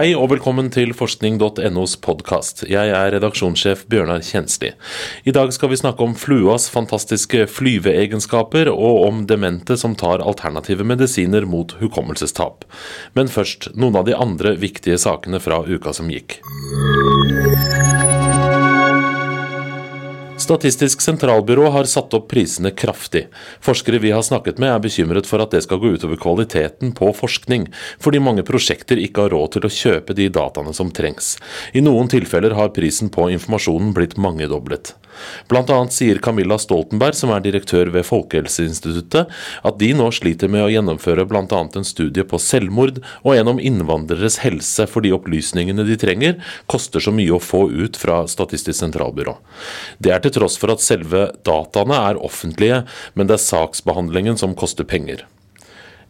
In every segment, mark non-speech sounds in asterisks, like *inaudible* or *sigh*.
Hei og velkommen til forskning.nos podkast. Jeg er redaksjonssjef Bjørnar Kjensli. I dag skal vi snakke om fluas fantastiske flyveegenskaper, og om demente som tar alternative medisiner mot hukommelsestap. Men først noen av de andre viktige sakene fra uka som gikk. Statistisk sentralbyrå har satt opp prisene kraftig. Forskere vi har snakket med er bekymret for at det skal gå utover kvaliteten på forskning, fordi mange prosjekter ikke har råd til å kjøpe de dataene som trengs. I noen tilfeller har prisen på informasjonen blitt mangedoblet. Blant annet sier Camilla Stoltenberg, som er direktør ved Folkehelseinstituttet, at de nå sliter med å gjennomføre bl.a. en studie på selvmord og en om innvandreres helse, fordi opplysningene de trenger, koster så mye å få ut fra Statistisk sentralbyrå. Det er til tross for at selve dataene er offentlige, men det er saksbehandlingen som koster penger.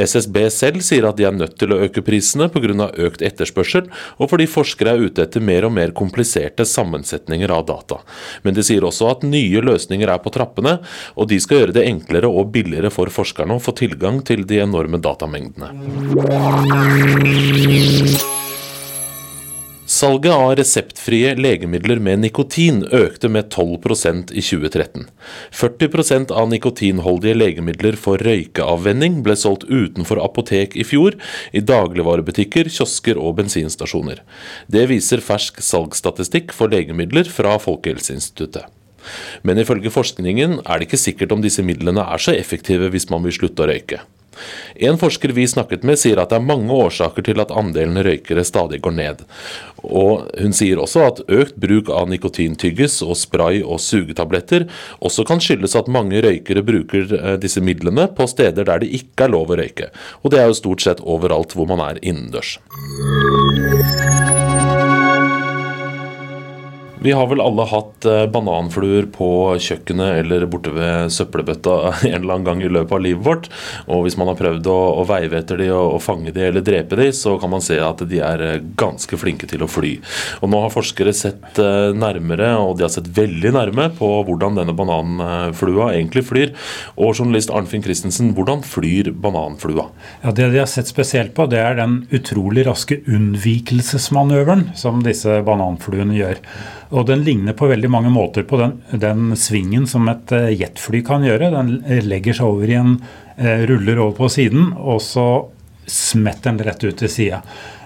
SSB selv sier at de er nødt til å øke prisene pga. økt etterspørsel, og fordi forskere er ute etter mer og mer kompliserte sammensetninger av data. Men de sier også at nye løsninger er på trappene, og de skal gjøre det enklere og billigere for forskerne å få tilgang til de enorme datamengdene. Salget av reseptfrie legemidler med nikotin økte med 12% i 2013. 40% av nikotinholdige legemidler for røykeavvenning ble solgt utenfor apotek i fjor, i dagligvarebutikker, kiosker og bensinstasjoner. Det viser fersk salgsstatistikk for legemidler fra Folkehelseinstituttet. Men ifølge forskningen er det ikke sikkert om disse midlene er så effektive hvis man vil slutte å røyke. En forsker vi snakket med sier at det er mange årsaker til at andelen røykere stadig går ned. Og hun sier også at økt bruk av nikotintyggis og spray og sugetabletter også kan skyldes at mange røykere bruker eh, disse midlene på steder der det ikke er lov å røyke. Og det er jo stort sett overalt hvor man er innendørs. Vi har vel alle hatt eh, bananfluer på kjøkkenet eller borte ved søppelbøtta *laughs* en eller annen gang i løpet av livet vårt. Og hvis man har prøvd å, å veive etter de og, og, fange de eller drepe de, så kan man se at de er eh, ganske flinke til å fly. Og nå har forskere sett eh, nærmere, og de har sett veldig nærme, på hvordan denne bananflua egentlig flyr. Og journalist Arnfinn Christensen, hvordan flyr bananflua? Ja, Det de har sett spesielt på, det er den utrolig raske unnvikelsesmanøveren som disse bananfluene gjør. Og den ligner på veldig mange måter på den, den svingen som et uh, jetfly kan gjøre. Den legger seg over i en uh, ruller over på siden, og så smetter den rett ut til sida.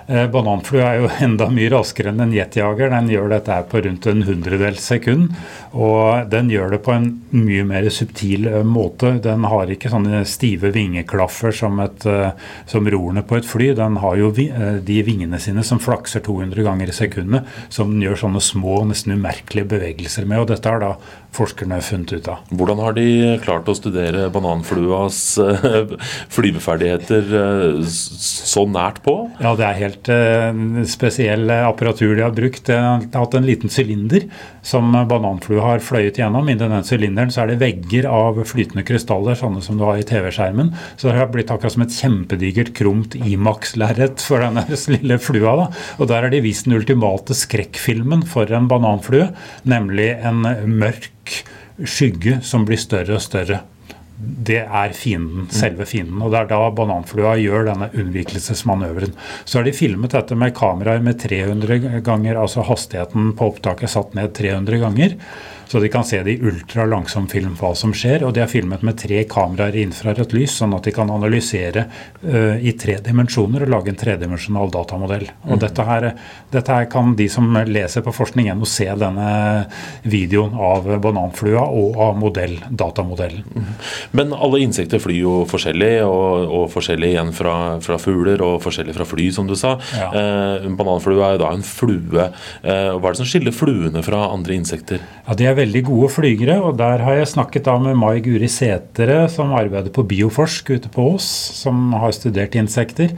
Eh, bananflue er jo *laughs* enda mye raskere enn en jetjager. Den gjør dette på rundt en hundredels sekund. Og den gjør det på en mye mer subtil eh, måte. Den har ikke sånne stive vingeklaffer som, et, eh, som rorene på et fly. Den har jo de vingene sine som flakser 200 ganger i sekundet, som den gjør sånne små, nesten umerkelige bevegelser med. Og dette har da forskerne funnet ut av. Hvordan har de klart å studere bananfluas flyveferdigheter så nært på? Ja, det er helt uh, spesiell apparatur de har brukt. De har hatt en liten sylinder som bananflua har fløyet gjennom. Inni den sylinderen så er det vegger av flytende krystaller, sånne som du har i TV-skjermen. Så det har blitt akkurat som et kjempedigert, kromt Imax-lerret for denne *laughs* lille flua. Da. Og der har de vist den ultimate skrekkfilmen for en bananflue, nemlig en mørk skygge som blir større og større det er fienden, selve fienden. Og det er da bananflua gjør denne unnvikelsesmanøveren. Så har de filmet dette med kameraer med 300 ganger, altså hastigheten på opptaket satt ned 300 ganger. Så de kan se det i ultralangsom film hva som skjer. Og de er filmet med tre kameraer i infrarødt lys, sånn at de kan analysere uh, i tre dimensjoner og lage en tredimensjonal datamodell. Og mm. dette, her, dette, her, kan de som leser på forskning.no se denne videoen av bananflua og av modell, datamodellen. Mm. Men alle insekter flyr jo forskjellig, og, og forskjellig igjen fra, fra, fugler og forskjellig fra fly, som du sa. Ja. Eh, bananflua er jo da en flue. Eh, hva er det som skiller fluene fra andre insekter? Ja, De er veldig gode flygere, og der har jeg snakket da med Mai Guri Sætere, som arbeider på Bioforsk ute på Ås, som har studert insekter.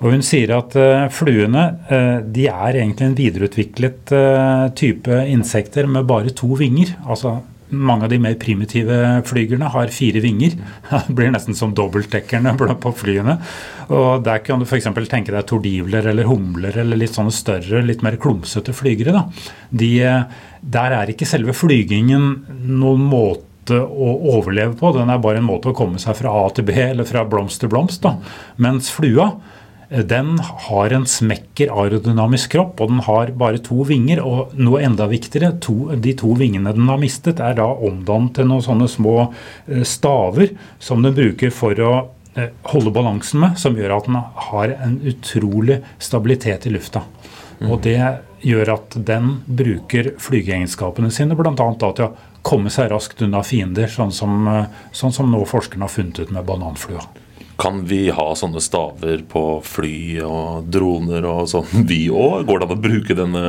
Og Hun sier at uh, fluene uh, de er egentlig en videreutviklet uh, type insekter med bare to vinger. Altså mange av de mer primitive flygerne har fire vinger. *laughs* Det blir nesten som dobbeltdekkerne på flyene. Og Der kan du f.eks. tenke deg tordivler eller humler eller litt sånne større, litt mer klumsete flygere. De, der er ikke selve flygingen noen måte å overleve på. Den er bare en måte å komme seg fra A til B eller fra blomst til blomst. Da. Mens flua eh, den har en smekker aerodynamisk kropp, og den har bare to vinger. Og noe enda viktigere, to, de to vingene den har mistet, er da omdannet til noen sånne små eh, staver som den bruker for å eh, holde balansen med, som gjør at den har en utrolig stabilitet i lufta. Og det gjør at den bruker flygeegenskapene sine bl.a. til å komme seg raskt unna fiender, sånn som, eh, sånn som nå forskerne har funnet ut med bananflua. Kan vi ha sånne staver på fly og droner og sånn, *laughs* vi òg? Går det an å bruke denne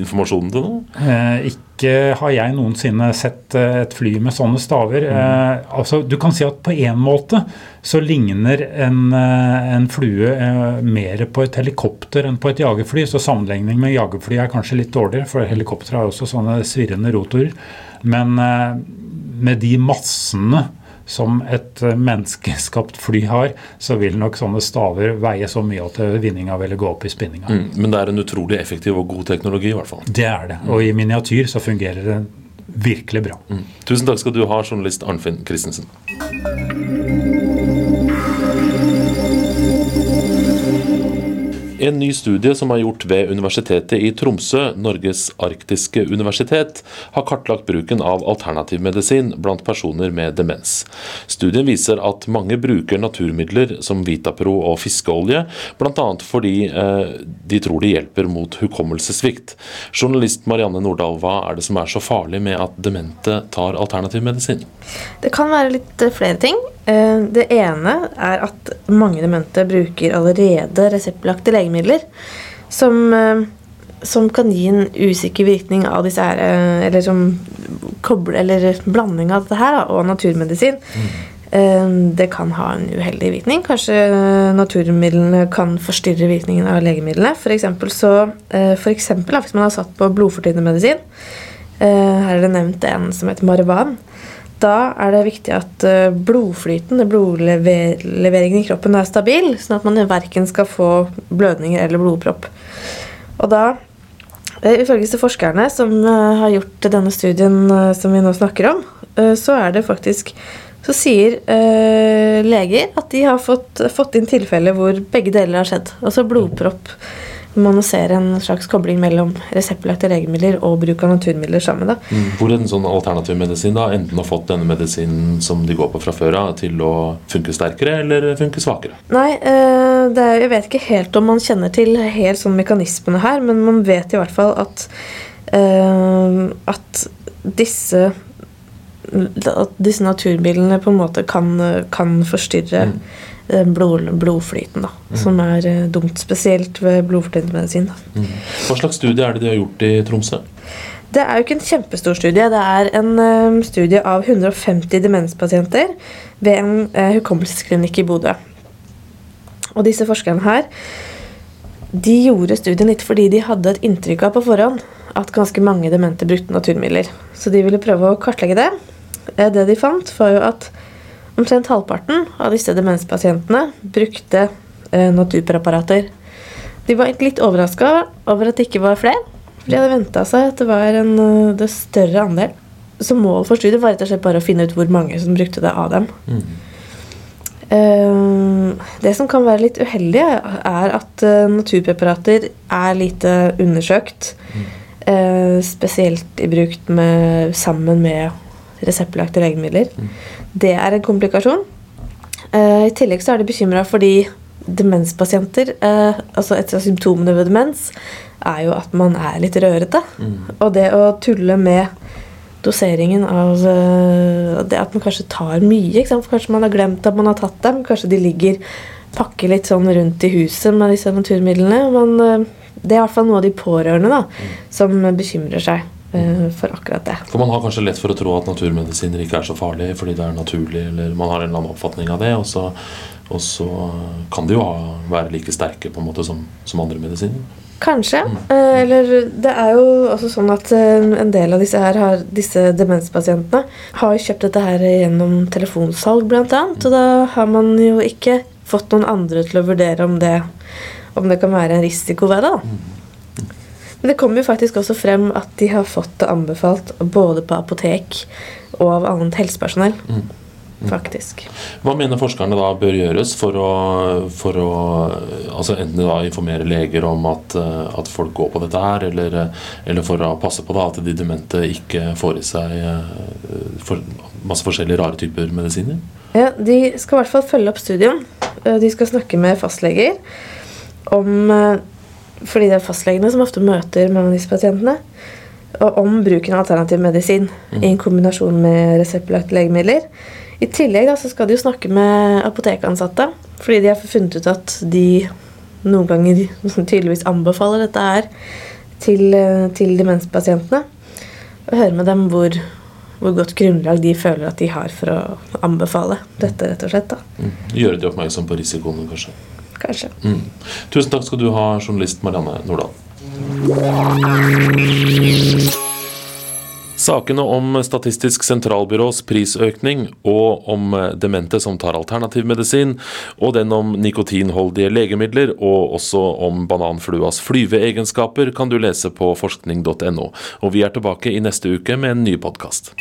informasjonen til noe? Eh, ikke har jeg noensinne sett eh, et fly med sånne staver. Mm. Eh, altså, du kan si at på en måte så ligner en, eh, en flue eh, mer på et helikopter enn på et jagerfly. Så sammenligning med jagerfly er kanskje litt dårligere, for helikoptre har også sånne svirrende rotorer. Men med de massene som et eh, menneskeskapt fly har, så vil nok sånne staver veie så mye at vinninga ville gå opp i spinninga. Mm, men det er en utrolig effektiv og god teknologi, i hvert fall. Det er det. Og i miniatyr så fungerer det virkelig bra. Mm. Tusen takk skal du ha, journalist Arnfinn Christensen. En ny studie som er gjort ved Universitetet i Tromsø, Norges arktiske universitet, har kartlagt bruken av alternativmedisin blant personer med demens. Studien viser at mange bruker naturmidler som Vitapro og fiskeolje, bl.a. fordi eh, de tror de hjelper mot hukommelsessvikt. Journalist Marianne Nordahl, hva er det som er så farlig med at demente tar alternativmedisin? Det kan være litt eh, flere ting. Eh, det ene er at mange demente bruker allerede reseptbelagte legemidler som, eh, som, kan gi en usikker virkning av disse her eh, Eller som koble, eller blanding av dette her og naturmedisin. Mm. Det kan ha en uheldig virkning. Kanskje naturmidlene kan forstyrre virkningen av legemidlene. For eksempel så, for eksempel, hvis man har satt på blodfortynnende medisin Her er det nevnt en som heter Marvan da er det viktig at eh, blodflyten, blodleveringen i kroppen, er stabil, sånn at man verken skal få blødninger eller blodpropp. Og da, eh, ifølge disse forskerne som eh, har gjort denne studien som vi nå snakker om, så er det faktisk så sier leger at de har fått, fått inn tilfeller hvor begge deler har skjedd. Altså blodpropp man ser en slags kobling mellom reseptbelagte legemidler og bruk av naturmidler sammen. Mm. Hvor en sånn alternativ medisin da, enten har fått denne medisinen som de går på fra før av, til å funke sterkere eller funke svakere? Nei, eh, er, jeg vet ikke helt om man kjenner til helt sånn mekanismene her, men man vet i hvert fall at, uh, at disse at disse naturmidlene på en måte kan, kan forstyrre mm blod, blodflyten, da, mm. som er eh, dumt. Spesielt ved blodfortynnende medisin. Mm. Hva slags studie er det de har gjort i Tromsø? Det er jo ikke en kjempestor studie. Det er en um, studie av 150 demenspasienter ved en uh, hukommelsesklinikk i Bodø. Og disse forskerne her de gjorde studien litt fordi de hadde et inntrykk av på forhånd at ganske mange demente brukte naturmidler. Så de ville prøve å kartlegge det. Det de fant, var jo at Omtrent halvparten av disse demenspasientene brukte eh, naturpreparater. De var litt overraska over at det ikke var flere. For de hadde venta seg at det var en uh, det større andel. Så målet for studiet var rett og slett bare å finne ut hvor mange som brukte det av dem. Mm. Uh, det som kan være litt uheldig, er at uh, naturpreparater er lite undersøkt. Mm. spesielt i bruk med, sammen med reseptbelagte legemidler. Mm. Det er en komplikasjon. Uh, I tillegg så er de bekymra fordi demenspasienter uh, altså Et av symptomene ved demens er jo at man er litt rørete. Mm. Og det å tulle med doseringen av uh, det at man kanskje tar mye Kanskje man har glemt at man har tatt dem. Kanskje de ligger pakker litt sånn rundt i huset med disse naturmidlene. Man, det er i hvert fall noe av de pårørende da, mm. som bekymrer seg. Eh, for akkurat det. For Man har kanskje lett for å tro at naturmedisiner ikke er så farlig fordi det er naturlig, eller man har en eller annen oppfatning av det. Og så, og så kan de jo være like sterke på en måte som, som andre medisiner. Kanskje. Mm. Eh, eller det er jo også sånn at eh, en del av disse her har, disse demenspasientene har kjøpt dette her gjennom telefonsalg, blant annet. Mm. Og da har man jo ikke fått noen andre til å vurdere om det, om det kan være en risiko ved det. da. Mm. Men det kommer jo faktisk også frem at de har fått det anbefalt både på apotek og av annet helsepersonell. Faktisk. Hva mener forskerne da bør gjøres for å, for å altså enten da informere leger om at, eh, at folk går på dette her, eller, eller for å passe på da at de demente ikke får i seg eh, for, masse forskjellige rare typer medisiner? Ja, De skal i hvert fall følge opp studien. Eh, De skal snakke med fastleger om Fordi det er fastlegene som ofte møter mange av disse pasientene. Og om bruken av alternativ medisin i en kombinasjon med reseptbelagte legemidler. I tillegg da, så skal de jo snakke med apotekansatte, fordi de har funnet ut at de noen ganger *laughs* tydeligvis anbefaler dette her til, eh, til demenspasientene. Og høre med dem hvor, hvor godt grunnlag de føler at de har for å anbefale dette, rett og slett. da. Mm. Gjøre de oppmerksom på risikoene, kanskje. Kanskje. Mm. Tusen takk skal du ha, journalist Marianne Nordahl. Sakene om Statistisk sentralbyrås prisøkning, og om demente som tar alternativmedisin, og den om nikotinholdige legemidler, og også om bananfluas flyveegenskaper, kan du lese på forskning.no. Og vi er tilbake i neste uke med en ny podkast.